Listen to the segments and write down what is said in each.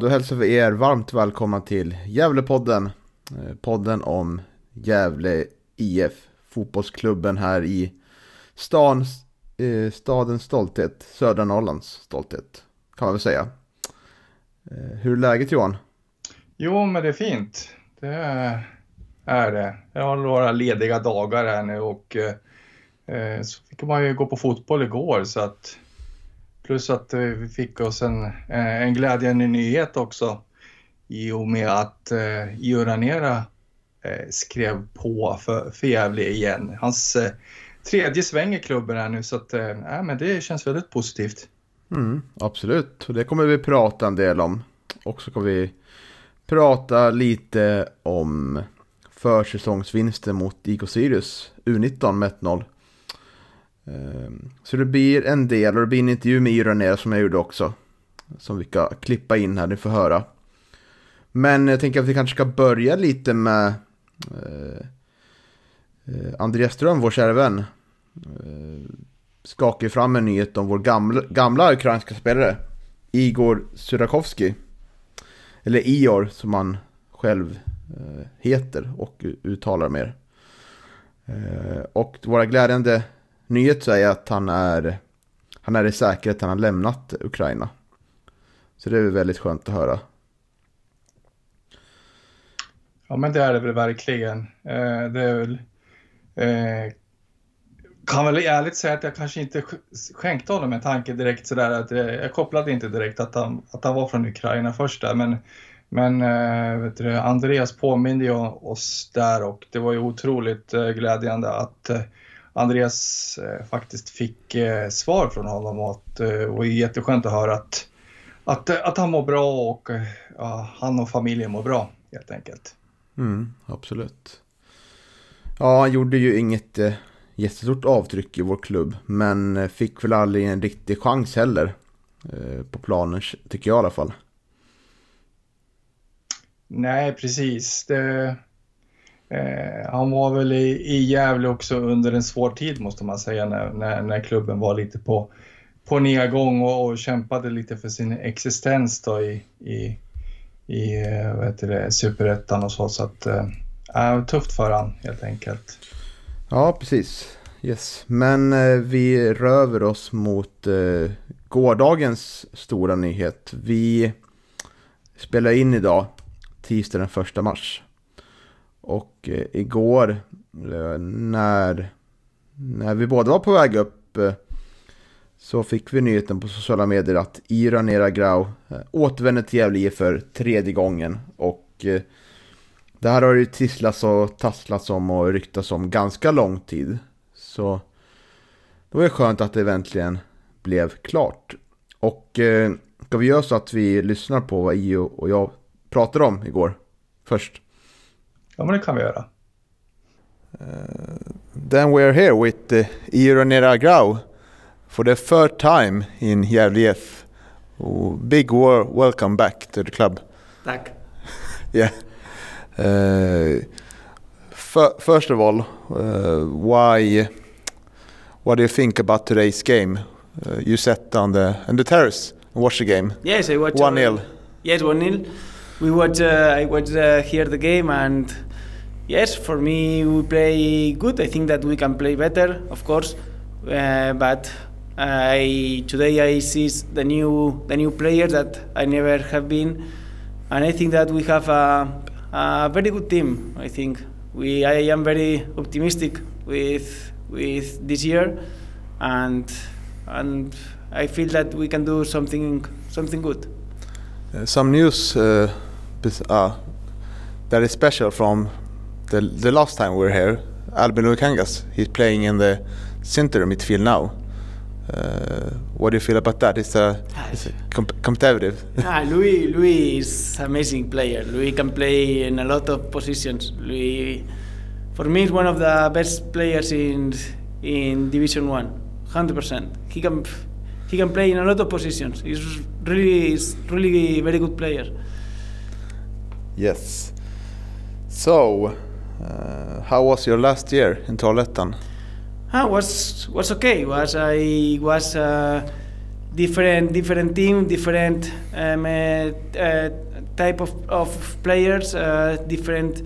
Då hälsar vi er varmt välkomna till Gävlepodden. Eh, podden om Gävle IF, fotbollsklubben här i stan, eh, stadens stolthet, södra Norrlands stolthet, kan man väl säga. Eh, hur är läget Johan? Jo, men det är fint. Det är det. Jag har några lediga dagar här nu och så fick man ju gå på fotboll igår så att Plus att eh, vi fick oss en, eh, en glädjande nyhet också i och med att eh, Juranera eh, skrev på för, för Gävle igen. Hans eh, tredje sväng i klubben här nu så att eh, men det känns väldigt positivt. Mm, absolut, och det kommer vi prata en del om. Och så kommer vi prata lite om försäsongsvinsten mot IK Sirius U19 med 1-0. Ehm, så det blir en del och det blir en intervju med Ira som jag gjorde också. Som vi ska klippa in här, ni får höra. Men jag tänker att vi kanske ska börja lite med eh, eh Andreas Ström, vår kära vän. Eh, skakar fram en nyhet om vår gamla, gamla ukrainska spelare. Igor Surakovsky. Eller Ior som han själv eh, heter och uttalar mer. Eh, och våra glädjande nyhet så är att han är, han är i säkerhet, han har lämnat Ukraina. Så det är väldigt skönt att höra. Ja men det är det väl verkligen. Eh, det är väl, eh, kan väl ärligt säga att jag kanske inte skänkte honom en tanke direkt sådär att jag, jag kopplade inte direkt att han, att han var från Ukraina först där men men eh, vet du, Andreas påminde ju oss där och det var ju otroligt eh, glädjande att eh, Andreas eh, faktiskt fick eh, svar från honom och, att, eh, och det är jätteskönt att höra att, att, att han mår bra och ja, han och familjen mår bra helt enkelt. Mm, absolut. Ja, han gjorde ju inget eh, jättestort avtryck i vår klubb, men fick väl aldrig en riktig chans heller eh, på planen, tycker jag i alla fall. Nej, precis. Det, Eh, han var väl i, i Gävle också under en svår tid måste man säga när, när, när klubben var lite på, på nedgång och, och kämpade lite för sin existens då i, i, i eh, vad heter det, superettan och så. Så att, eh, tufft för han helt enkelt. Ja, precis. Yes. Men eh, vi röver oss mot eh, gårdagens stora nyhet. Vi spelar in idag, tisdag den 1 mars. Och eh, igår eh, när, när vi båda var på väg upp eh, så fick vi nyheten på sociala medier att Iran Nera eh, återvänder till Gävle för tredje gången. Och eh, det här har ju tisslats och tasslats om och ryktats om ganska lång tid. Så det var ju skönt att det äntligen blev klart. Och eh, ska vi göra så att vi lyssnar på vad Io och jag pratade om igår först? Ja, men det kan vi göra. Uh, then we're here with uh, Ironera Grau for the third time in Gävle oh, Big war welcome back to the club. Tack. yeah. Uh, first of all, uh, why? What do you think about today's game? Uh, you sat on the on the terrace and watched the game. Yes, I watched. One 0 Yes, one 0 We watch. Uh, I watched uh, here the game and yes, for me we play good. I think that we can play better, of course, uh, but I today I see the new the new players that I never have been, and I think that we have a, a very good team. I think we I am very optimistic with with this year, and and I feel that we can do something something good. Uh, some news uh, uh, that is special from the the last time we were here. Albin Lukangas, he's playing in the center midfield now. Uh, what do you feel about that? It's a, it's a comp- competitive. ah, Louis, Louis is amazing player. Louis can play in a lot of positions. Louis, for me, is one of the best players in in Division One. Hundred percent. He can he can play in a lot of positions. He's really he's really very good player. Yes. So, uh, how was your last year in Trollhättan? Ah, was was okay. Was I was uh, different different team, different um, uh, uh, type of, of players, uh, different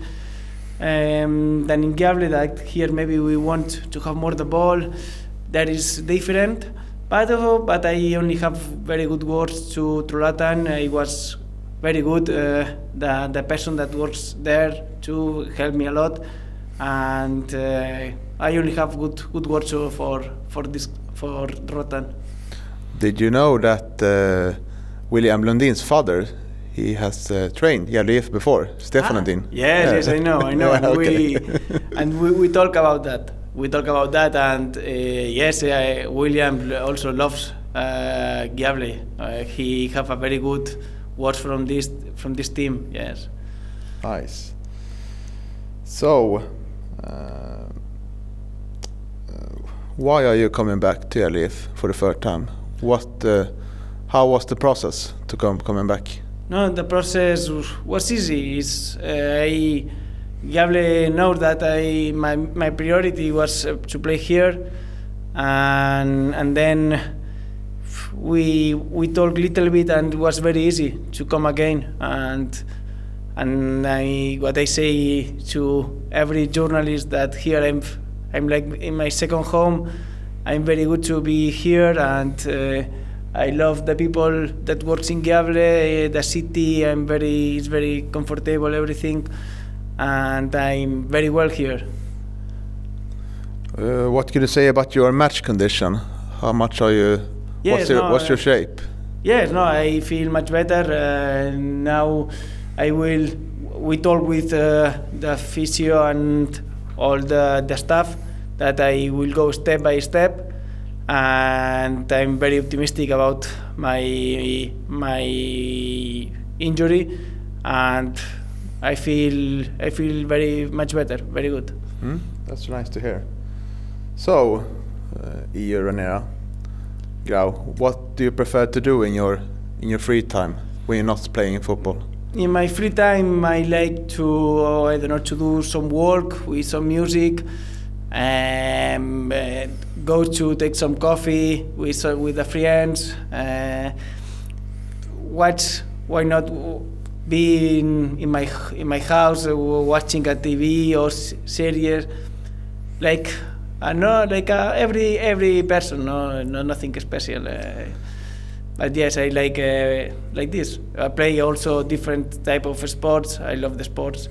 um, than in Gable. That here maybe we want to have more the ball. That is different. But but I only have very good words to Trolatan. I was very good. Uh, the the person that works there to help me a lot, and uh, I only have good good words for for this for Rotan. Did you know that uh, William Lundin's father, he has uh, trained Jalif before, Stefan Lundin? Ah, Yes, yes, I know, I know. Yeah, and we and we, we talk about that. We talk about that, and uh, yes, uh, William also loves uh, Giable. He have a very good words from this from this team. Yes. Nice. So, uh, why are you coming back to Jalif for the third time? What, uh, how was the process to come coming back? No, the process was easy. It's, uh, I Gable knows that I my my priority was uh, to play here, and and then we we talked little bit and it was very easy to come again and and I what I say to every journalist that here I'm I'm like in my second home. I'm very good to be here and. Uh, I love the people that works in Gable, uh, the city. I'm very, it's very comfortable, everything, and I'm very well here. Uh, what can you say about your match condition? How much are you? Yes, what's your, no, what's your uh, shape? Yes, no, I feel much better uh, now. I will. We talk with uh, the physio and all the the staff that I will go step by step, and I'm very optimistic about my my injury, and I feel I feel very much better, very good. Hmm? That's nice to hear. So, uh, Ranera, Grau, what do you prefer to do in your in your free time when you're not playing football? In my free time, I like to I don't know to do some work with some music, um, uh, go to take some coffee with uh, with the friends, uh, watch. Why not be in, in my in my house uh, watching a TV or series, like I know like uh, every every person. No, no nothing special. Uh, but yes, I like uh, like this. I play also different type of sports. I love the sports.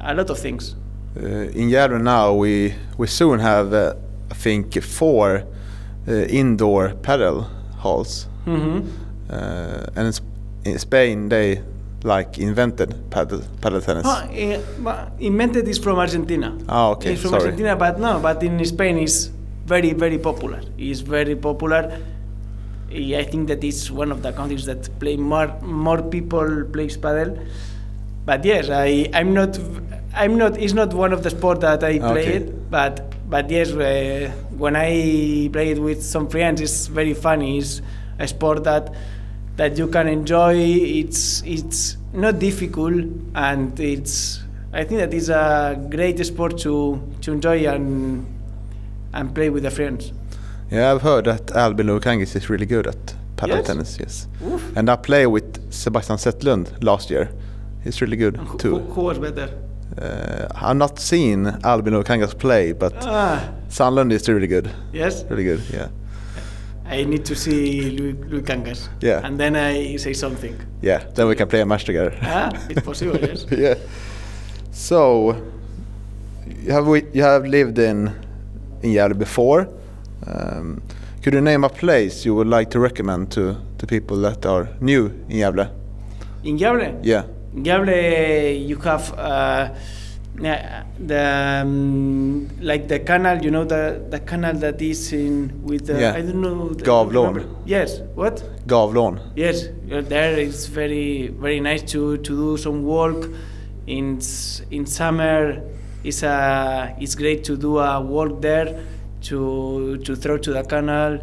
A lot of things. Uh, in Gävle now, we we soon have uh, I think four uh, indoor paddle halls, hmm uh, and in Spain they like invented paddle paddle tennis. Oh, but invented is from Argentina. Ah, okay, It's from sorry. Argentina, but no, but in Spain it's very very popular. It's very popular. I think that it's one of the countries that play more more people plays paddle. But yes, I I'm not I'm not it's not one of the sport that I play Okay. it, but but yes, uh, when I play it with some friends, it's very funny. It's a sport that that you can enjoy. It's it's not difficult, and it's I think that it's a great sport to to enjoy and and play with the friends. Yeah, I've heard that Albin Lukangis is really good at paddle Yes? tennis. Yes, Oof. and I played with Sebastian Zettlund last year. He's really good Who, too. who, who was better? Uh, I've not seen Albin Lukangas play, but Ah, Sandlund is really good. yes. Really good, yeah. I need to see Louis, Louis Kangas. Yeah. And then I say something. Yeah, then we can play a match together. Ah, it's possible, yes. yeah. So, you have we, you have lived in in Gävle before. Um, could you name a place you would like to recommend to to people that are new in Gävle? In Gävle, Yeah. In Gävle, you have uh, yeah, the um, like the canal. You know the the canal that is in with the Yeah. I don't know. the- Gavlån. Yes. What? Gavlon. Yes. uh, There it's very very nice to to do some walk. In in summer, it's a it's great to do a walk there to to throw to the canal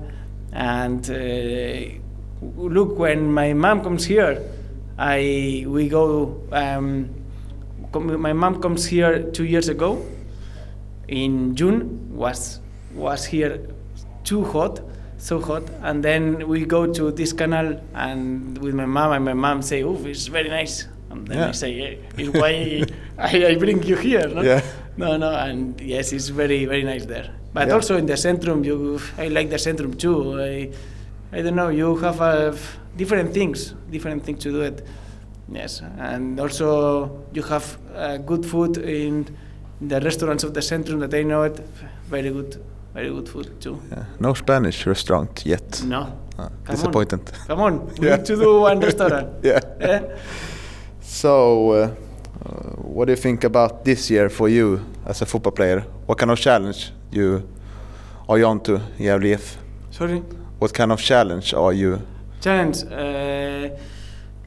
and uh, look when my mom comes here i we go um, my mom comes here two years ago in june was was here too hot so hot and then we go to this canal and with my mom and my mom say oh it's very nice and then Yeah. i say yeah, it's why I, I bring you here no? Yeah. no no and yes it's very very nice there but Yeah. also in the centrum you i like the centrum too i i don't know you have uh, different things different things to do it yes and also you have uh, good food in the restaurants of the centrum that i know it very good very good food too Yeah. No Spanish restaurant yet. no Uh, Come on. disappointed. come on we Yeah. need to do one restaurant Yeah. yeah So, uh, uh, what do you think about this year for you as a football player? What kind of challenge you are you on to in sorry What kind of challenge are you? challenge uh,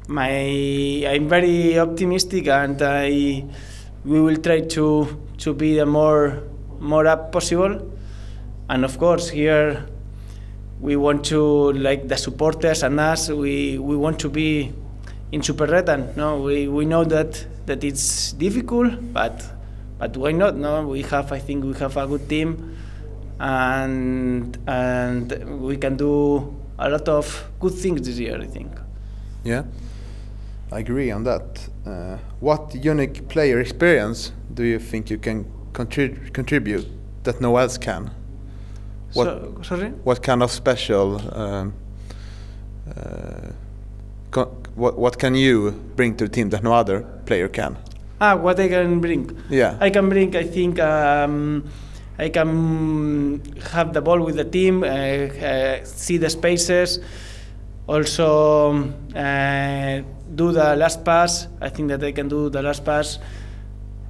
my i'm very optimistic and i we will try to to be the more more up possible. And of course here we want to like the supporters and us we we want to be in super retan no we we know that that it's difficult but but why not no? We have i think we have a good team and and we can do a lot of good things this year i think. Yeah, I agree on that. Uh, what unique player experience do you think you can contri- contribute that no else can? What- so, sorry What kind of special? Um, uh, what what can you bring to the team that no other player can? ah what i can bring Yeah. I can bring, I think, um, I can have the ball with the team, uh, uh, see the spaces, also uh, do the last pass. I think that I can do the last pass.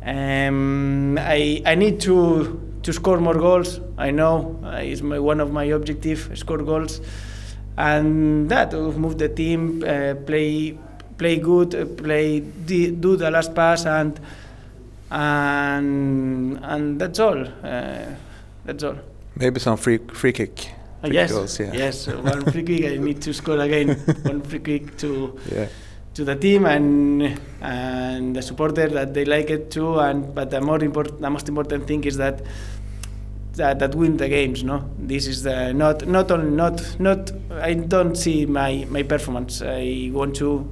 Um, I, I need to, to score more goals. I know uh, it's my, one of my objective, score goals. And that, move the team, uh, play play good, uh, play do the last pass and and and that's all. Uh, that's all. Maybe some free free kick. Uh, yes, goals, yeah. yes. One free kick. I need to score again. one free kick to Yeah. to the team and and the supporter that they like it too. And but the more important, the most important thing is that that, that win the games. No, this is the not not only not not. I don't see my my performance. I want to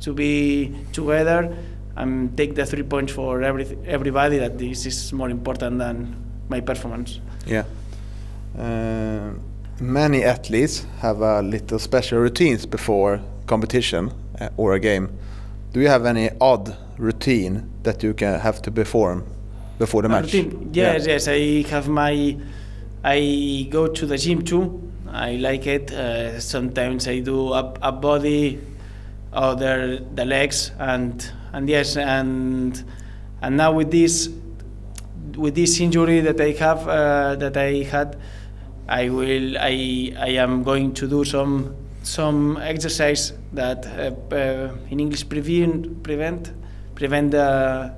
to be together and take the three points for every everybody. That this is more important than my performance. Yeah. Uh, many athletes have a little special routines before competition uh, or a game. Do you have any odd routine that you can have to perform before the match? routine? Yes, yes. I have my. I go to the gym too. I like it. Uh, sometimes I do up, up body, other the legs, and and yes, and and now with this with this injury that I have uh, that I had, I will I I am going to do some some exercise that uh, uh, in English prevent prevent prevent uh,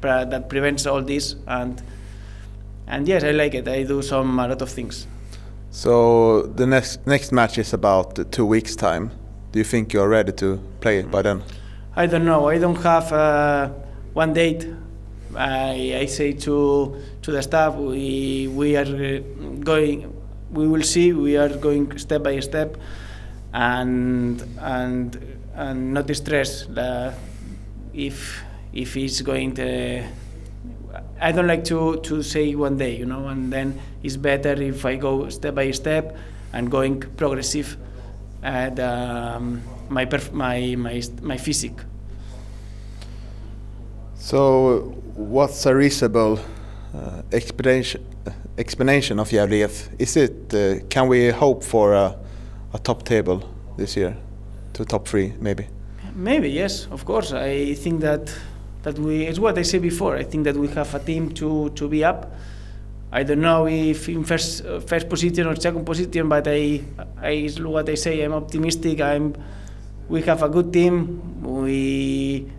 pre- that prevents all this and and yes I like it I do some a lot of things So the next next match is about two weeks time. Do you think you are ready to play by then? I don't know I don't have uh, one date I, I say to to the staff we we are uh, going we will see. We are going step by step and and and not stress uh, if if it's going to I don't like to to say one day you know and then it's better if I go step by step and going progressive at um, my my my my physique. So what's a reasonable uh, explanation explanation of Gävle? Is it uh, can we hope for a, a top table this year? to top three, maybe. Maybe yes, of course. I think that that we it's what I said before. I think that we have a team to to be up. I don't know if in first uh, first position or second position, but I I what I say. I'm optimistic. I'm we have a good team. We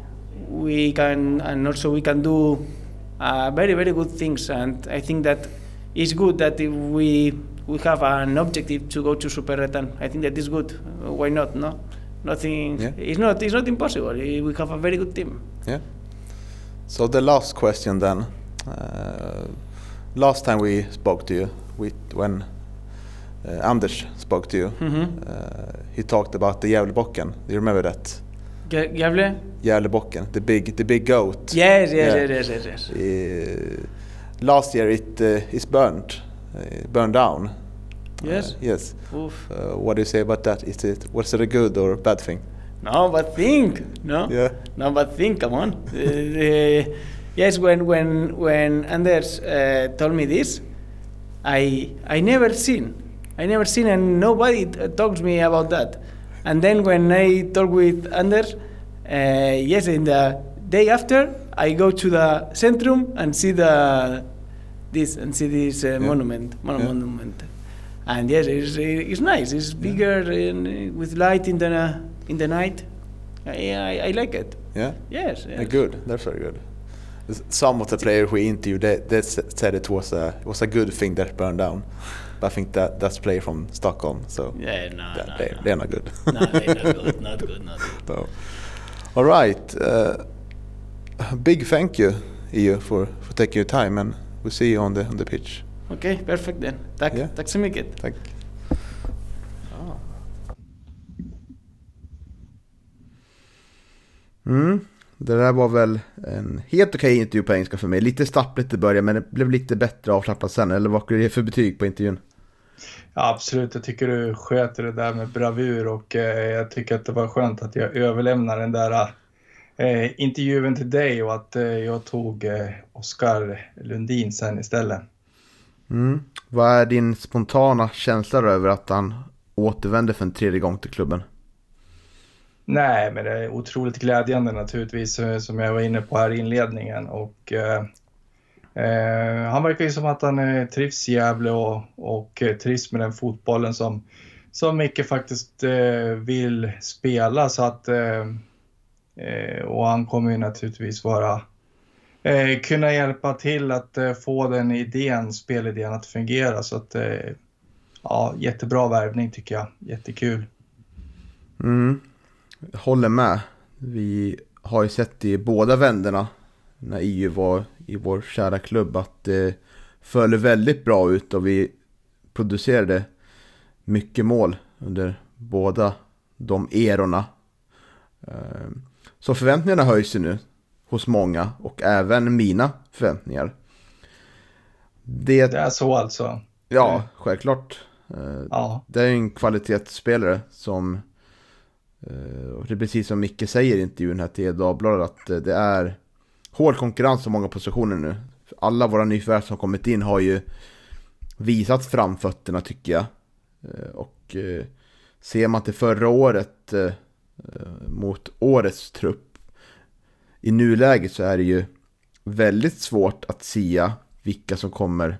we can and also we can do uh, very very good things. And I think that it's good that if we we have an objective to go to Super Retan. I think that is good. Uh, why not? No, nothing. Yeah. It's not. It's not impossible. We have a very good team. Yeah. So the last question then. Uh, last time we spoke to you, we, when uh, Anders spoke to you, Mm-hmm. uh, he talked about the Gävlebocken. Do you remember that? Gavle? Gävlebocken, the big, the big goat. Yes, yes, Yeah. yes, yes, yes, yes. Uh, last year it uh, is burned, uh, burned down. Yes. Uh, yes. Uh, what do you say about that? Is it was it a good or bad thing? No, but think. No. Yeah. No, but think. Come on. Yes, when when when Anders told me this, I I never seen, I never seen, and nobody talks me about that. And then when I talk with Anders, uh, yes, in the day after, I go to the Centrum and see the this and see this uh, monument, mon- Yeah. monument. And yes, it's, it's nice. It's bigger and with light in the in the night. I, I, I like it. Yeah. Yes. Uh, yes. Good. That's very good. Some of the players we interviewed, they, they said it was a it was a good thing that burned down. I think that that's player from Stockholm, so Yeah, no, that- no, they, no. they're not good. no, they're not good, not good, not good. No. All right. Uh, big thank you, EU, for, for taking your time, and we'll see you on the on the pitch. Okej, perfekt then. Tack, Ja. tack så mycket. Tack. Mm. Det där var väl en helt okej intervju på engelska för mig. Lite stappligt i början men det blev lite bättre avslappnat sen. Eller vad skulle du ge för betyg på intervjun? Ja, absolut, jag tycker du sköter det där med bravur och eh, jag tycker att det var skönt att jag överlämnar den där eh, intervjun till dig och att eh, jag tog eh, Oskar Lundin sen istället. Mm. Vad är din spontana känsla över att han återvänder för en tredje gång till klubben? Nej, men det är otroligt glädjande naturligtvis eh, som jag var inne på här i inledningen och eh, han verkar ju som att han eh, trivs i Gävle och, och eh, trivs med den fotbollen som, som Micke faktiskt eh, vill spela så att eh, eh, och han kommer ju naturligtvis vara eh, kunna hjälpa till att eh, få den idén, spelidén att fungera så att eh, ja, jättebra värvning tycker jag, jättekul. Mm. Håller med. Vi har ju sett i båda vänderna när EU var i vår kära klubb att det föll väldigt bra ut och vi producerade mycket mål under båda de erorna. Eh, Så förväntningarna höjs ju nu hos många och även mina förväntningar. Det, Det är så alltså. ja, självklart. Eh, Ja, det är en kvalitetsspelare som eh, och det är precis som Micke säger i intervjun här till Dagbladet att det är hård konkurrens om många positioner nu. Alla våra nyförvärv som kommit in har ju visat framfötterna tycker jag. Eh, och eh, ser man till förra året eh, mot årets trupp i nuläget så är det ju väldigt svårt att sia vilka som kommer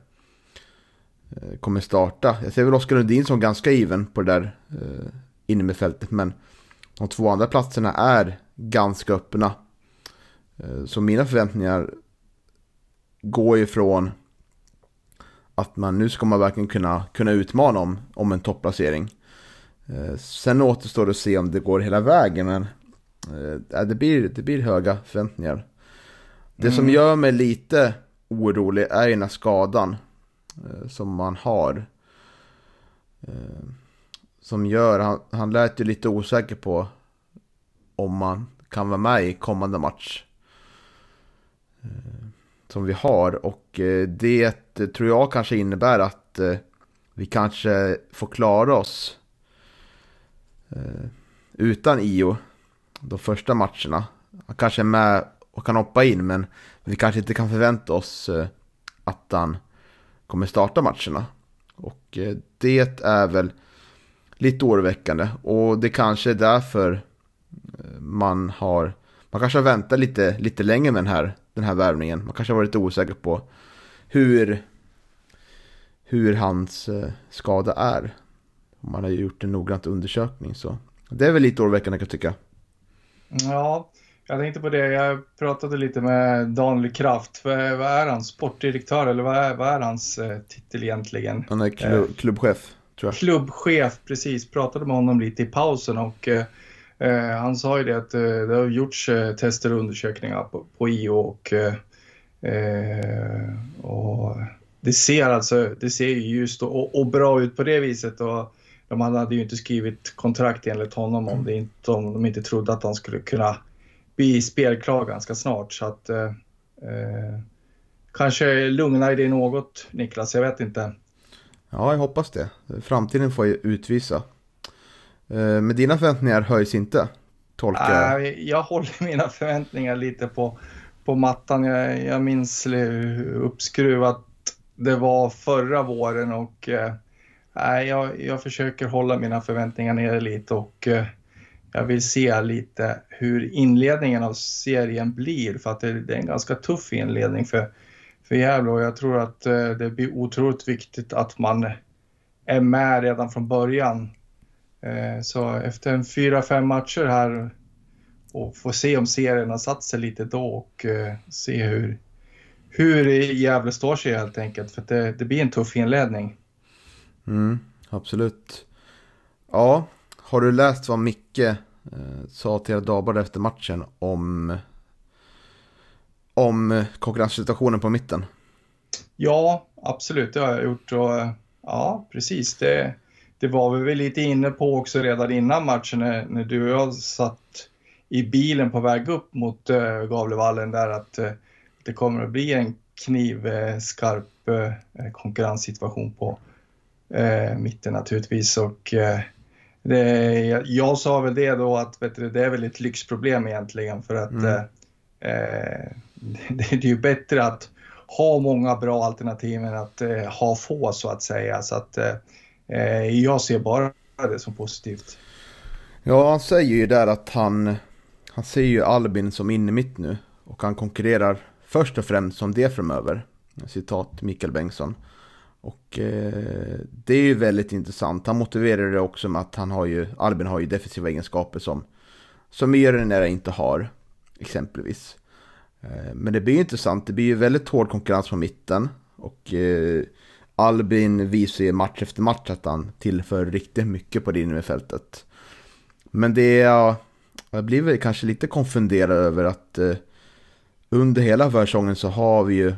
kommer starta. Jag ser väl Oskar Lundin som ganska given på det där inne med fältet. Men de två andra platserna är ganska öppna. Eh, så mina förväntningar går ifrån att man nu ska man verkligen kunna, kunna utmana om, om en topplacering. Eh, sen återstår det att se om det går hela vägen. Men eh, det, blir, det blir höga förväntningar. Det som gör mig lite orolig är den här skadan som man har. Som gör, han, han lät ju lite osäker på om man kan vara med i kommande match. Eh, som vi har och eh, det tror jag kanske innebär att eh, vi kanske får klara oss utan IO de första matcherna. Han kanske är med och kan hoppa in men vi kanske inte kan förvänta oss att han kommer starta matcherna. Och det är väl lite oroväckande. Och det kanske är därför man har, man kanske har väntat lite, lite längre med den här, den här värvningen. Man kanske har varit osäker på hur, hur hans eh, skada är. Man har gjort en noggrant undersökning så det är väl lite oroväckande kan jag tycka. Ja, jag tänkte på det. Jag pratade lite med Daniel Kraft. Vad är han? Sportdirektör eller vad är, vad är hans eh, titel egentligen? Han är klubb, eh, klubbchef. Klubbchef, precis. Pratade med honom lite i pausen och han sa ju det att eh, det har gjorts eh, tester och undersökningar på, på IO och, och det ser alltså det ser ljust och, och, bra ut på det viset. Och, de hade ju inte skrivit kontrakt enligt honom om, det inte, om de inte trodde att han skulle kunna bli spelklar ganska snart. Så att, eh, eh, kanske lugnar det något, Niklas. Jag vet inte. Ja, jag hoppas det. Framtiden får ju utvisa. Eh, men dina förväntningar höjs inte, tolkar jag. Jag håller mina förväntningar lite på, på mattan. Jag, jag minns hur uppskruvat det var förra våren och eh, jag, jag försöker hålla mina förväntningar nere lite och eh, jag vill se lite hur inledningen av serien blir för att det, det är en ganska tuff inledning för, för Gävle och jag tror att eh, det blir otroligt viktigt att man är med redan från början. Eh, så efter en fyra, fem matcher här och få se om serien har satt sig lite då och eh, se hur, hur Gävle står sig helt enkelt för det, det blir en tuff inledning. Mm, absolut. Ja, har du läst vad Micke eh, sa till Dabar efter matchen om, om konkurrenssituationen på mitten? Ja, absolut, det har jag gjort. Och, ja, precis. Det, det var vi väl lite inne på också redan innan matchen när, när du och jag satt i bilen på väg upp mot äh, Gavlevallen där att äh, det kommer att bli en knivskarp äh, konkurrenssituation på, eh, mitten naturligtvis. Och, eh, det, jag sa väl det då att du, det är väl ett lyxproblem egentligen för att mm. eh, eh det, det, är ju bättre att ha många bra alternativ än att eh, ha få så att säga. Så att eh, eh, Eh, jag ser bara det som positivt. Ja, han säger ju där att han, han ser ju Albin som inne mitt nu och han konkurrerar först och främst som det framöver. Citat Mikael Bengtsson. Och eh, det är ju väldigt intressant. Han motiverar det också med att han har ju, Albin har ju defensiva egenskaper som, som Mjölnere inte har, exempelvis. Eh, men det blir ju intressant, det blir ju väldigt hård konkurrens på mitten. Och eh, Albin visar ju match efter match att han tillför riktigt mycket på det inre fältet. Men det jag, jag blir väl kanske lite konfunderad över att eh, under hela försäsongen så har vi ju i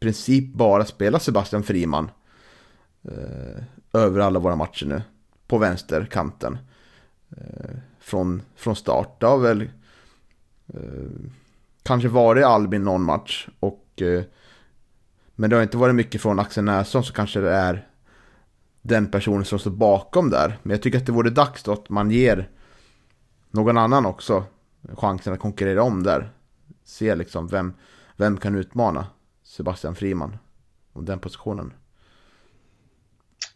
princip bara spelat Sebastian Friman eh, över alla våra matcher nu. På vänsterkanten. Eh, från, från start. Det har väl eh, kanske varit Albin någon match. Och, eh, men det har inte varit mycket från Axel Nässon så kanske det är den personen som står bakom där. Men jag tycker att det vore dags då att man ger någon annan också chansen att konkurrera om där. Se liksom vem, vem kan utmana. Sebastian Friman om den positionen.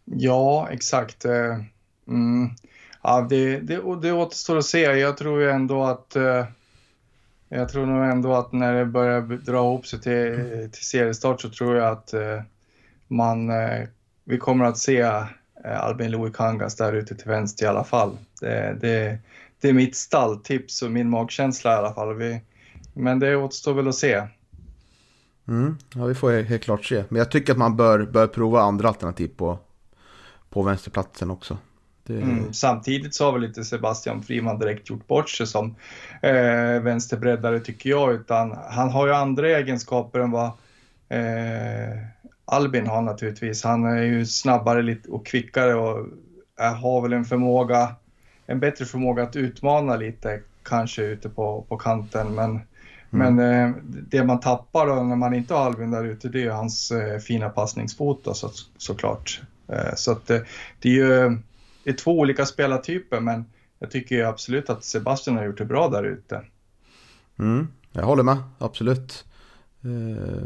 Ja, exakt. Eh, mm. Ja, det, det, det återstår att se. Jag tror ju ändå att eh, jag tror nog ändå att när det börjar dra ihop sig till, till seriestart så tror jag att eh, man, eh, vi kommer att se eh, Albin Louis där ute till vänster i alla fall. Det, det, det är mitt stalltips och min magkänsla i alla fall. Vi, men det återstår väl att se. Mm, ja, vi får helt klart se. Men jag tycker att man bör, bör prova andra alternativ på, på vänsterplatsen också. Det... Mm, samtidigt så har väl inte Sebastian Friman direkt gjort bort sig som eh, vänsterbreddare tycker jag, utan han har ju andra egenskaper än vad eh, Albin har naturligtvis. Han är ju snabbare och kvickare och har väl en förmåga, en bättre förmåga att utmana lite kanske ute på, på kanten, men Mm. Men eh, det man tappar då när man inte har Albin där ute det är hans eh, fina passningsfot då, så, såklart. Eh, så att det, det är ju det är två olika spelartyper men jag tycker absolut att Sebastian har gjort det bra där ute. Mm, jag håller med, absolut. Eh,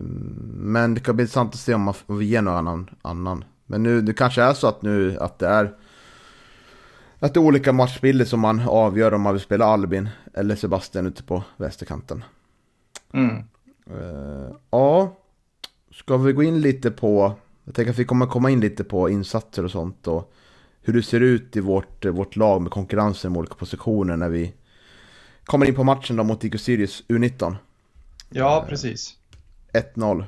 men det kan bli intressant att se om vi ger någon annan. Men nu, det kanske är så att nu att det är att det är olika matchbilder som man avgör om man vill spela Albin eller Sebastian ute på vänsterkanten. Mm. Uh, ja, ska vi gå in lite på, jag tänker att vi kommer komma in lite på insatser och sånt och hur det ser ut i vårt, vårt lag med konkurrensen med olika positioner när vi kommer in på matchen då mot IK Sirius U19. Ja, precis. 1-0.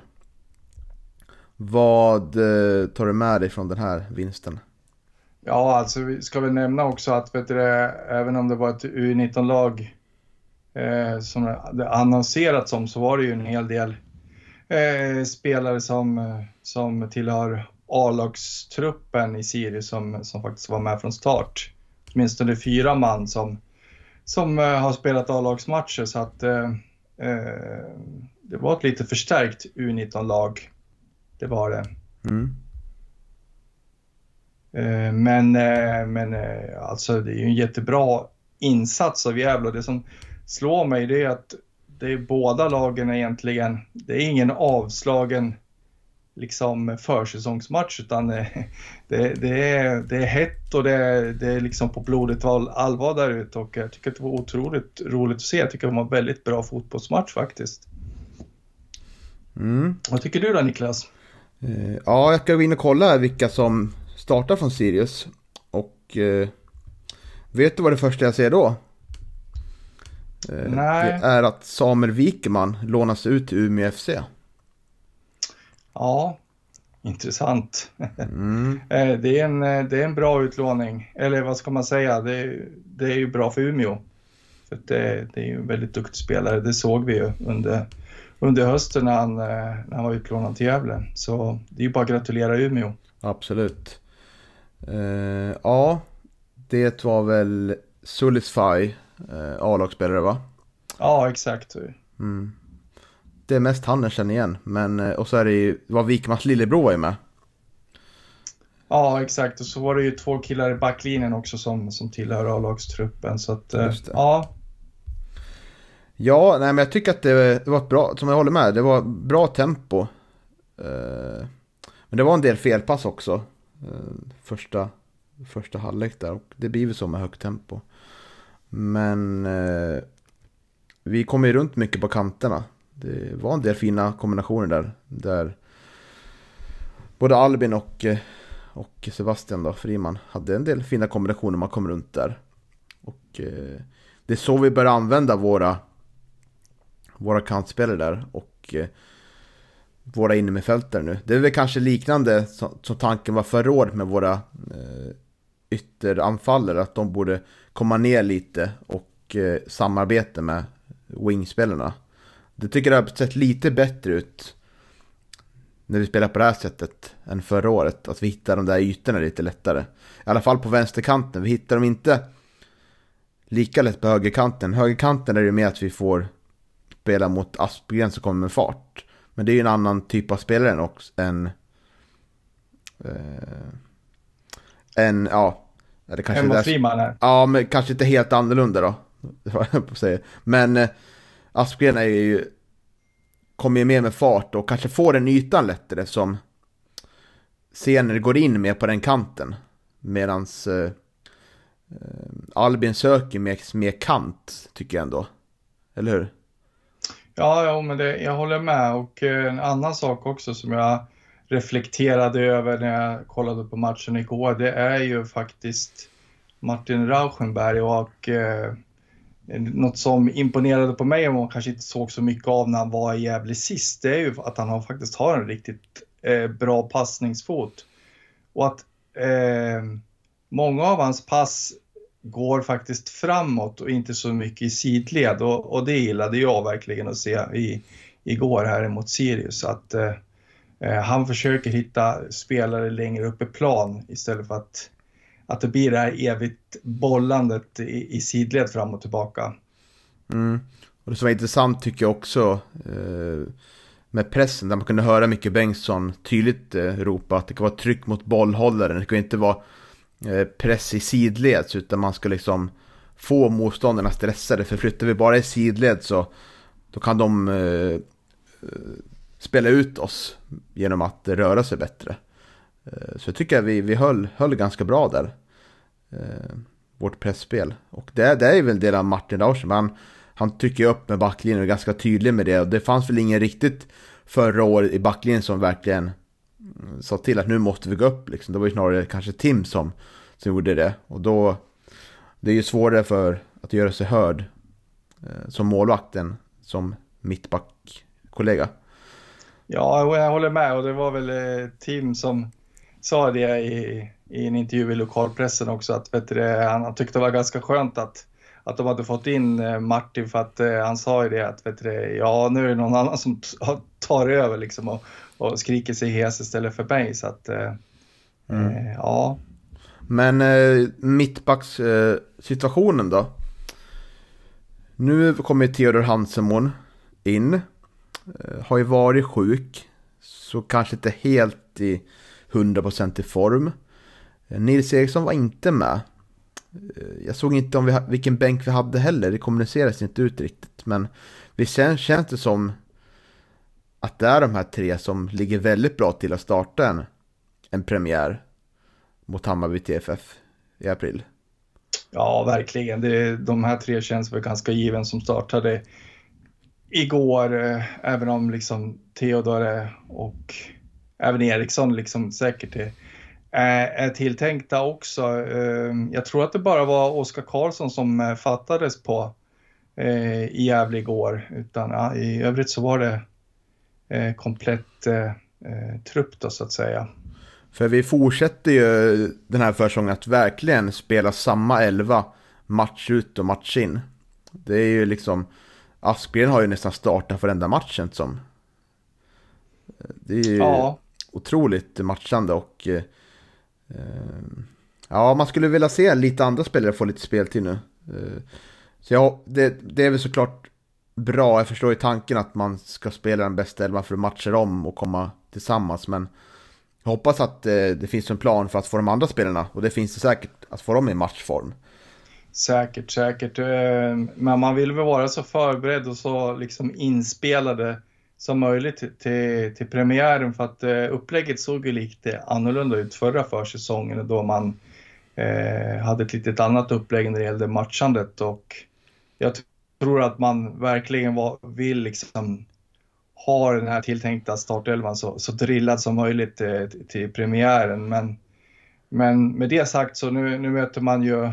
Vad eh, tar du med dig från den här vinsten? Ja, alltså vi ska väl nämna också att vet du, även om det var ett U19-lag eh, som det annonserats om så var det ju en hel del eh, spelare som, som tillhör A-lagstruppen i Sirius som, som faktiskt var med från start. Åtminstone fyra man som, som eh, har spelat A-lagsmatcher så att eh, eh det var ett lite förstärkt U19-lag. Det var det. Mm. Eh, men, eh, men eh, alltså det är ju en jättebra insats av Gävle det som slår mig det är att det är båda lagen egentligen, det är ingen avslagen liksom försäsongsmatch utan det, det, är, det är hett och det är, det är liksom på blodet allvar där ute och jag tycker att det var otroligt roligt att se. Jag tycker det var en väldigt bra fotbollsmatch faktiskt. Mm. Vad tycker du då Niklas? Ja, jag ska gå in och kolla vilka som startar från Sirius. Och eh, vet du vad det första jag ser då? Eh, Nej. Det är att Samuel Wikeman lånas ut till Umeå FC. Ja, intressant. Mm. Eh, det, är en, eh, det är en bra utlåning, eller vad ska man säga, det, det är ju bra för Umeå. För det, det är ju en väldigt duktig spelare, det såg vi ju under, under hösten när han, när han var utlånad till Gävle. Så det är ju bara att gratulera Umeå. Absolut. Uh, ja, det var väl Sulisfy, uh, A-lagsspelare va? Ja, exakt. Mm. Det är mest han jag känner igen, men uh, och så är det ju, var Wikmans lillebror med. Ja, exakt. Och så var det ju två killar i backlinjen också som, som tillhör A-lagstruppen. Så att, ja. Ja, nej men jag tycker att det, var ett bra, som jag håller med, det var bra tempo. men det var en del felpass också. Eh, första, första halvlek där. Och det blir väl så med högt tempo. Men eh, vi kom ju runt mycket på kanterna. Det var en del fina kombinationer där. Där både Albin och, eh, och Sebastian då, Friman, hade en del fina kombinationer man kom runt där. Och eh, det är så vi börjar använda våra, våra kantspelare där. Och eh, våra innermittfältare nu. Det är väl kanske liknande som, som tanken var förra året med våra eh, ytteranfallare. Att de borde komma ner lite och eh, samarbeta med wingspelarna. Det tycker jag har sett lite bättre ut när vi spelar på det här sättet än förra året. Att vi hittar de där ytorna lite lättare. I alla fall på vänsterkanten. Vi hittar dem inte lika lätt på högerkanten. Högerkanten är det mer att vi får spela mot Aspgren som kommer med fart. Men det är ju en annan typ av spelare än också. En, eh, en ja. Det kanske en Friman här. Ja, men kanske inte helt annorlunda då. Men eh, Aspgren är ju, kommer ju mer med fart och kanske får den ytan lättare som Sener går in mer på den kanten. Medan eh, eh, Albin söker mer, mer kant, tycker jag ändå. Eller hur? Ja, ja men det, jag håller med. Och eh, en annan sak också som jag reflekterade över när jag kollade på matchen igår, det är ju faktiskt Martin Rauschenberg och eh, något som imponerade på mig och man kanske inte såg så mycket av när han var i Gävle sist, det är ju att han har, faktiskt har en riktigt eh, bra passningsfot. Och att eh, många av hans pass går faktiskt framåt och inte så mycket i sidled och, och det gillade jag verkligen att se i, igår här mot Sirius. Att eh, eh, han försöker hitta spelare längre upp i plan istället för att, att det blir det här evigt bollandet i, i sidled fram och tillbaka. Mm. Och det som var intressant tycker jag också eh, med pressen där man kunde höra Micke Bengtsson tydligt eh, ropa att det kan vara tryck mot bollhållaren. Det kan inte vara Eh, press i sidled utan man ska liksom få motståndarna stressade. För flyttar vi bara i sidled så då kan de eh, eh spela ut oss genom att röra sig bättre. Eh, så jag tycker att vi, vi höll, höll ganska bra där. Eh, vårt pressspel. Och det, det är väl en del av Martin Laursen. Han, han trycker upp med backlinjen och är ganska tydlig med det. Och det fanns väl ingen riktigt förra året i backlinjen som verkligen mm, sa till att nu måste vi gå upp. Liksom. Det var ju snarare kanske Tim som, som gjorde det. Och då, det är ju svårare för att göra sig hörd eh, som målvakten som mittbackkollega. Ja, jag håller med och det var väl Tim som sa det i, i en intervju i lokalpressen också att vet du, han tyckte det var ganska skönt att, att de hade fått in eh, Martin för att eh, han sa ju det att vet du, ja nu är det någon annan som tar över liksom och, och skriker sig hes istället för mig så att mm. eh, ja. Men eh, mittbackssituationen eh, då? Nu kommer Theodor Hansemon in. Eh, har ju varit sjuk. Så kanske inte helt i 100% i form. Eh, Nils Eriksson var inte med. Eh, jag såg inte om vi, vilken bänk vi hade heller. Det kommunicerades inte ut riktigt. Men visst känns det som att det är de här tre som ligger väldigt bra till att starta en, en premiär mot Hammarby TFF i april. Ja, verkligen. Det, de här tre känns väl ganska given som startade igår, eh, även om liksom Theodor och även Eriksson liksom säkert är, är tilltänkta också. Eh, jag tror att det bara var Oskar Karlsson som eh, fattades på i Gävle igår, utan ja, i övrigt så var det komplett trupp då så att säga. För vi fortsätter ju den här försäsongen att verkligen spela samma elva match ut och match in. Det är ju liksom Aspgren har ju nästan startat varenda matchen som. Det är ju ja otroligt matchande och eh, eh, ja, man skulle vilja se lite andra spelare få lite speltid nu. Eh, så ja, det, det, är väl såklart bra. Jag förstår ju tanken att man ska spela den bästa elvan för att matcha om och komma tillsammans. Men jag hoppas att eh, det finns en plan för att få de andra spelarna och det finns det säkert att få dem i matchform. Säkert, säkert. Eh, men man vill väl vara så förberedd och så liksom inspelade som möjligt till, till premiären för att eh, upplägget såg ju lite eh, annorlunda ut förra försäsongen då man eh, hade ett litet annat upplägg när det gällde matchandet. Och jag tror att man verkligen var, vill liksom ha den här tilltänkta startelvan så, så drillad som möjligt eh, till, till premiären. Men, men med det sagt så nu, nu möter man ju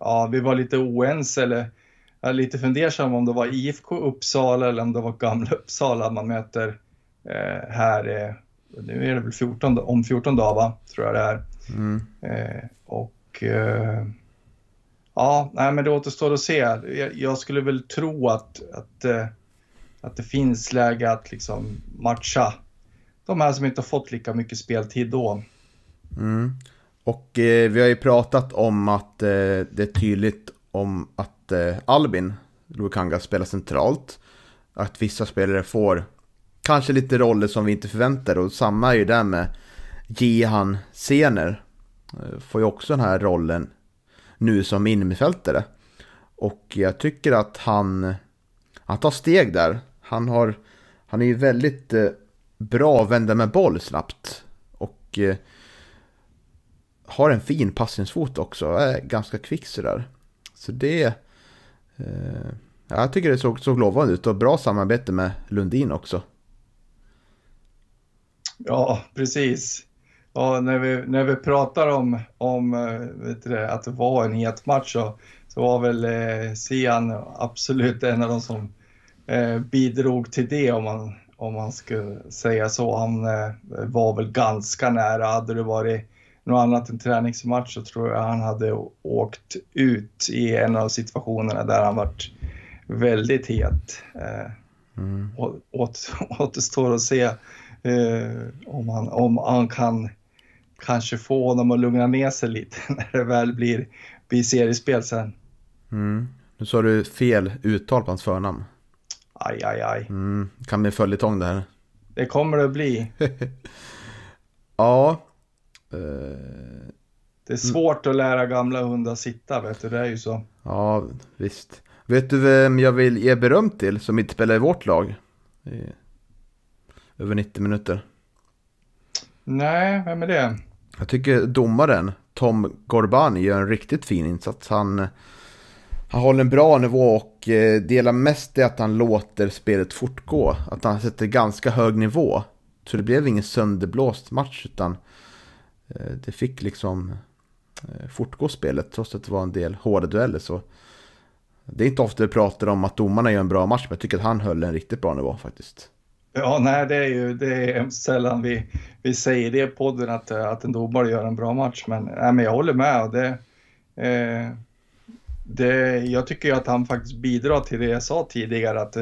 ja, vi var lite oense eller jag är lite fundersam om det var IFK Uppsala eller om det var Gamla Uppsala man möter eh, här. Eh, nu är det väl 14, om 14 dagar, va? tror jag det är. Mm. Eh, och eh, ja, nej, men det återstår att se. Jag, jag skulle väl tro att, att, eh, att det finns läge att liksom matcha de här som inte har fått lika mycket speltid då. Mm. Och eh, vi har ju pratat om att det är tydligt om att eh, Albin Lukanga spelar centralt. Att vissa spelare får kanske lite roller som vi inte förväntar och samma är ju där med Jihan Sener. Eh, får ju också den här rollen nu som innermittfältare. Och jag tycker att han, han tar steg där. Han, har, han är ju väldigt eh, bra att vända med boll snabbt. Och eh, har en fin passningsfot också, är ganska kvick sådär. Så det... Eh, jag tycker det såg, såg lovande ut och bra samarbete med Lundin också. Ja, precis. Ja, när, vi, när vi pratar om, om eh, vet du, att det var en het match så, så var väl eh, Sian absolut en av de som eh, bidrog till det om man, om man skulle säga så. Han eh, var väl ganska nära. Hade det varit något annat än träningsmatch så tror jag han hade åkt ut i en av situationerna där han varit väldigt het. Eh, mm. åt, återstår att se eh, om, han, om han kan kanske få honom att lugna ner sig lite när det väl blir, blir seriespel sen. Mm. Nu sa du fel uttal på hans förnamn. Aj, aj, aj. Mm. Kan bli följetong det här. Det kommer det att bli. ja, det är svårt att lära gamla hundar sitta, vet du. Det är ju så. Ja, visst. Vet du vem jag vill ge beröm till som inte spelar i vårt lag? I över 90 minuter. Nej, vem är det? Jag tycker domaren Tom Gorbani gör en riktigt fin insats. Han, han håller en bra nivå och eh, delar mest det att han låter spelet fortgå. Att han sätter ganska hög nivå. Så det blev ingen sönderblåst match utan eh, Eh, det fick liksom eh, fortgå spelet trots att det var en del hårda dueller. Så det är inte ofta vi pratar om att domarna gör en bra match men jag tycker att han höll en riktigt bra nivå faktiskt. Ja, nej, det är ju det är sällan vi, vi säger det i podden att, att en domare gör en bra match. Men, nej, men jag håller med. Det, eh, det, jag tycker ju att han faktiskt bidrar till det jag sa tidigare, att,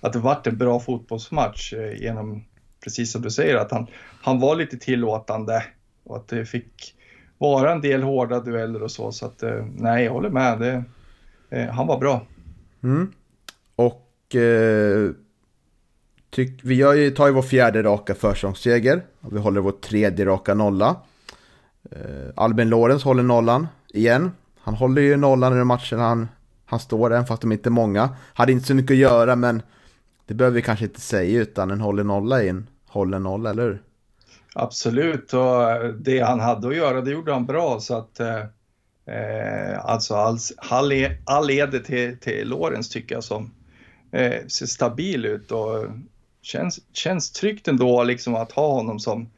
att det vart en bra fotbollsmatch eh, genom, precis som du säger, att han, han var lite tillåtande och att det fick vara en del hårda dueller och så. Så att, eh, nej, jag håller med. Det, eh, han var bra. Mm. Och eh, tyck, vi gör ju, tar ju vår fjärde raka försångsseger. Och vi håller vår tredje raka nolla. Eh, Albin Lorenz håller nollan igen. Han håller ju nollan i de matcherna han, han står, även fast de inte är många. Hade inte så mycket att göra, men det behöver vi kanske inte säga, utan en håller nolla in, håller nolla, eller hur? Absolut, och det han hade att göra, det gjorde han bra, så att eh, eh alltså all, e, all, all eder till, till Lorenz tycker jag som eh, ser stabil ut och känns, känns tryggt ändå liksom att ha honom som,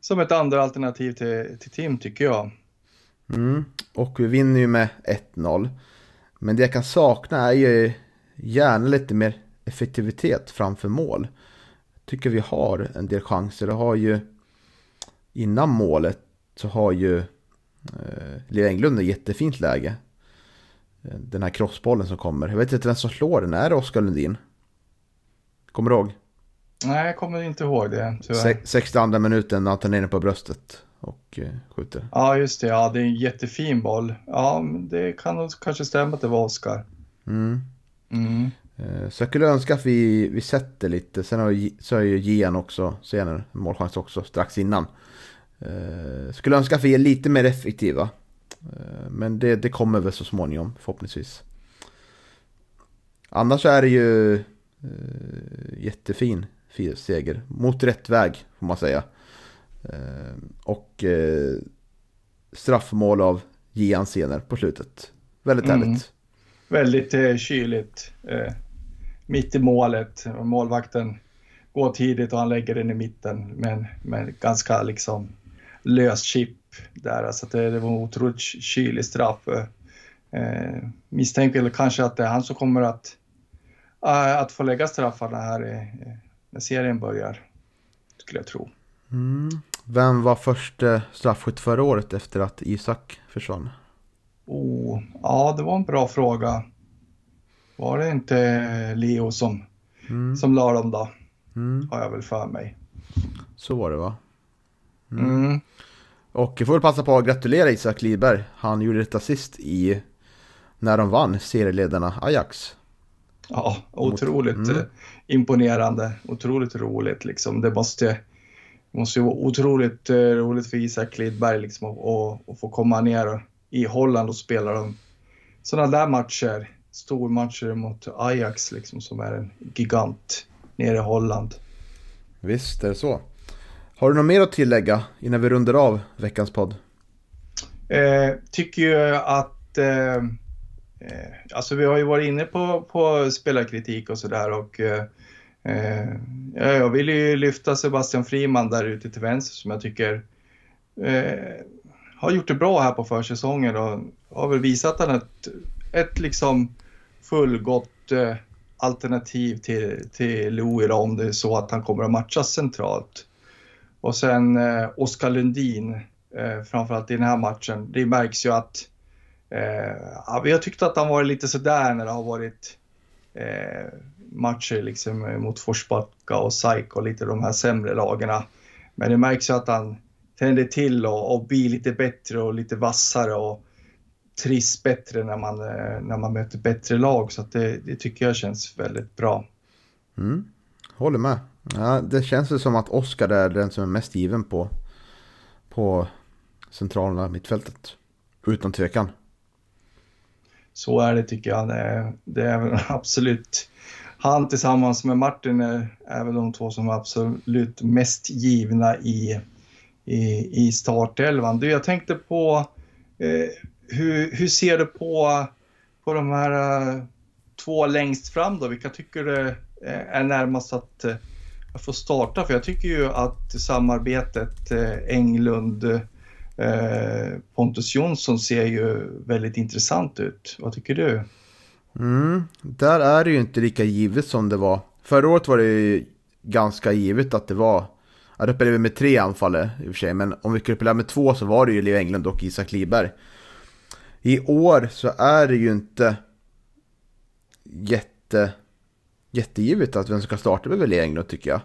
som ett andra alternativ till, till Tim tycker jag. Mm. Och vi vinner ju med 1-0. Men det jag kan sakna är ju gärna lite mer effektivitet framför mål. Jag tycker vi har en del chanser. Det har ju innan målet så har ju eh, Leo Englund ett jättefint läge. Eh, den här crossbollen som kommer. Jag vet inte vem som slår den. Är det Oskar Lundin? Kommer du ihåg? Nej, jag kommer inte ihåg det. Tyvärr. 62 minuten när han tar ner den på bröstet och eh, skjuter. Ja, just det. Ja, det är en jättefin boll. Ja, det kan kanske stämma att det var Oskar. Mm. Mm. Eh, så jag skulle önska att vi, vi sätter lite. Sen har, så har ju Gian också senare en målchans också strax innan. Eh, skulle önska att vi är lite mer effektiva. Men det, det kommer väl så småningom förhoppningsvis. Annars är det ju jättefin seger. Mot rätt väg får man säga. Eh, och eh, straffmål av Gian Sener på slutet. Väldigt mm. härligt. Väldigt eh, kyligt. Eh, mitt i målet. Målvakten går tidigt och han lägger den i mitten. Men, men ganska liksom lös chip där. Alltså det, det var en otroligt kylig straff. Eh, misstänker kanske att det är han som kommer att, äh, att få lägga straffarna här när serien börjar. Skulle jag tro. Mm. Vem var första straffskytt förra året efter att Isak försvann? Oh, ja, det var en bra fråga. Var det inte Leo som, mm. som la dem då? Mm. Har jag väl för mig. Så var det va? Mm. mm. Och jag får väl passa på att gratulera Isak Lidberg. Han gjorde ett assist i när de vann serieledarna Ajax. Ja, otroligt mm. imponerande. Otroligt roligt liksom. Det måste måste ju vara otroligt eh, roligt för Isak Lidberg liksom, att, få komma ner i Holland och spela de, sådana där matcher. Stormatcher mot Ajax liksom, som är en gigant nere i Holland. Visst är det så. Har du något mer att tillägga innan vi rundar av veckans podd? Eh, tycker ju att eh, eh Alltså vi har ju varit inne på, på spelarkritik och sådär och eh, eh, jag vill ju lyfta Sebastian Friman där ute till vänster som jag tycker eh, har gjort det bra här på försäsongen och har väl visat han ett, ett liksom fullgott eh, alternativ till, till Louis om det är så att han kommer att matchas centralt. Och sen eh, Oskar Lundin, eh, framförallt i den här matchen, det märks ju att eh, vi har tyckt att han varit lite sådär när det har varit eh, matcher liksom eh, mot Forsbacka och SAIK och lite de här sämre lagarna. Men det märks ju att han tänder till och, och blir lite bättre och lite vassare och trivs bättre när man, eh, när man möter bättre lag. Så det, det, tycker jag känns väldigt bra. Mm. Håller med. Ja, det känns väl som att Oskar är den som är mest given på, på centrala mittfältet. Utan tvekan. Så är det tycker jag. Det, det är absolut han tillsammans med Martin är, är väl de två som är absolut mest givna i, i, i startelvan. Du, jag tänkte på eh, hur, hur ser du på, på de här eh, två längst fram då? Vilka tycker du eh, är närmast att eh, jag får starta? För jag tycker ju att samarbetet eh, Englund eh, Pontus Jonsson ser ju väldigt intressant ut. Vad tycker du? Mm, där är det ju inte lika givet som det var. Förra året var det ju ganska givet att det var Ja, då spelade vi med tre anfallare i och för sig, men om vi skulle spela med två så var det ju Leo Englund och Isak Liberg. I år så är det ju inte jätte, jättegivet att vem som kan starta med Leo Englund tycker jag.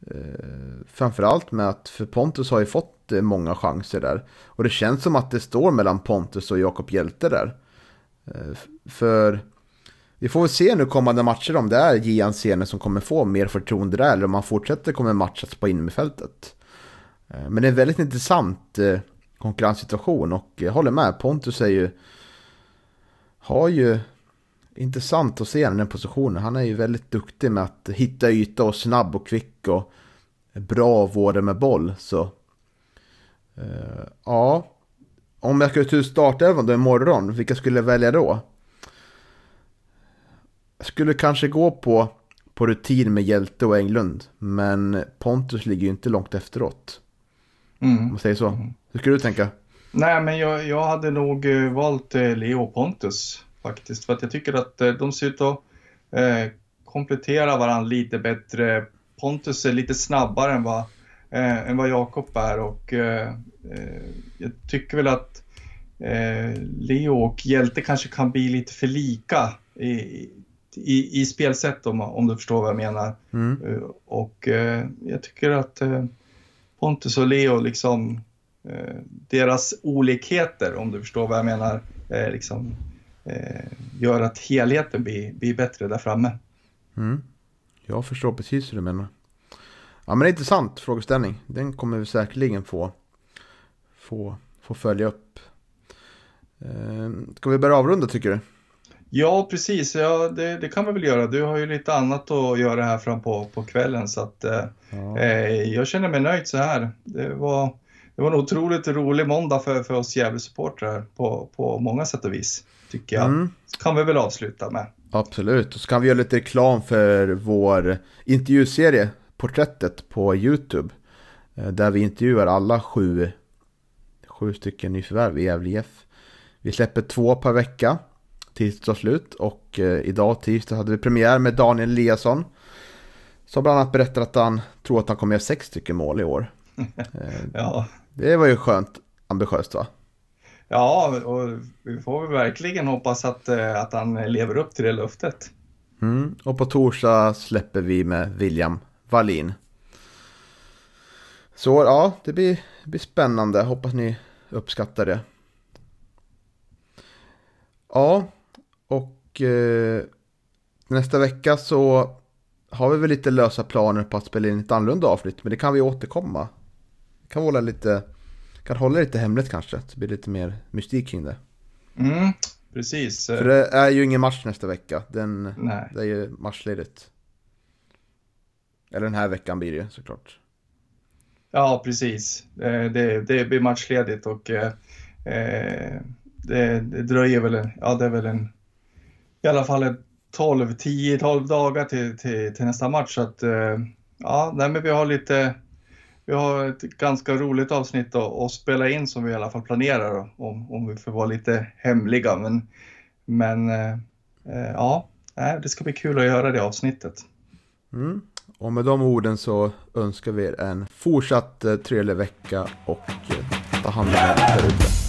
Eh, framförallt med att för Pontus har ju fått eh, många chanser där. Och det känns som att det står mellan Pontus och Jakob Hjälte där. Eh, för vi får väl se nu kommande matcher om det är Gian Sene som kommer få mer förtroende där eller om han fortsätter kommer matchas på innerfältet. Eh, men det är en väldigt intressant eh, konkurrenssituation och jag håller med. Pontus är ju... Har ju... Intressant att se honom i den positionen. Han är ju väldigt duktig med att hitta yta och snabb och kvick och bra vård med boll. Så... Uh, ja. Om jag skulle starta även då imorgon, vilka skulle jag välja då? skulle kanske gå på, på rutin med Hjälte och Englund. Men Pontus ligger ju inte långt efteråt. Mm. Om man säger så. Hur skulle du tänka? Nej, men jag, jag hade nog eh, valt eh, Leo Pontus faktiskt. För att jag tycker att eh, de ser ut att eh, komplettera varandra lite bättre. Pontus är lite snabbare än vad, eh, än vad Jakob är och eh, jag tycker väl att Leo och Hjälte kanske kan bli lite för lika i, i, i spelsätt om, om du förstår vad jag menar. Mm. Och jag tycker att Pontus och Leo, liksom, deras olikheter, om du förstår vad jag menar, liksom, gör att helheten blir, blir bättre där framme. Mm. Jag förstår precis hur du menar. Ja men det är intressant frågeställning. Den kommer vi säkerligen få, få, få följa upp. Ska vi börja avrunda tycker du? Ja, precis. Ja, det, det, kan vi väl göra. Du har ju lite annat att göra här fram på, på kvällen så att eh, ja. eh, jag känner mig nöjd så här. Det var, det var en otroligt rolig måndag för, för oss Gävle-supportrar på, på många sätt och vis, tycker jag. Mm. Så kan vi väl avsluta med. Absolut, och så kan vi göra lite reklam för vår intervjuserie Porträttet på YouTube. Eh, där vi intervjuar alla sju, sju stycken nyförvärv i Gävle IF. Vi släpper två per vecka tisdag slut och eh, idag tisdag hade vi premiär med Daniel Eliasson. Som bland annat berättar att han tror att han kommer göra sex stycken mål i år. Eh, ja. Det var ju skönt ambitiöst va? Ja, och vi får väl verkligen hoppas att, eh, att han lever upp till det löftet. Mm. Och på torsdag släpper vi med William Wallin. Så ja, det blir, det blir spännande. Hoppas ni uppskattar det. Ja, och eh, nästa vecka så har vi väl lite lösa planer på att spela in ett annorlunda avsnitt. Men det kan vi återkomma. Det kan hålla lite, kan hålla lite hemligt kanske. Så blir det lite mer mystik kring det. Mm, precis. För det är ju ingen match nästa vecka. Den, Nej. Det är ju matchledigt. Eller den här veckan blir det ju såklart. Ja, precis. Det, det blir matchledigt och eh, eh, det, det dröjer väl en, ja det är väl en i alla fall 12, 10, 12 dagar till, till, till nästa match. Så att, eh, ja, nej, men vi har lite, vi har ett ganska roligt avsnitt att, att spela in som vi i alla fall planerar om, om vi får vara lite hemliga. Men, men eh, eh ja, det ska bli kul att göra det avsnittet. Mm. Och med de orden så önskar vi er en fortsatt eh, trevlig vecka och eh, ta hand om er där ute.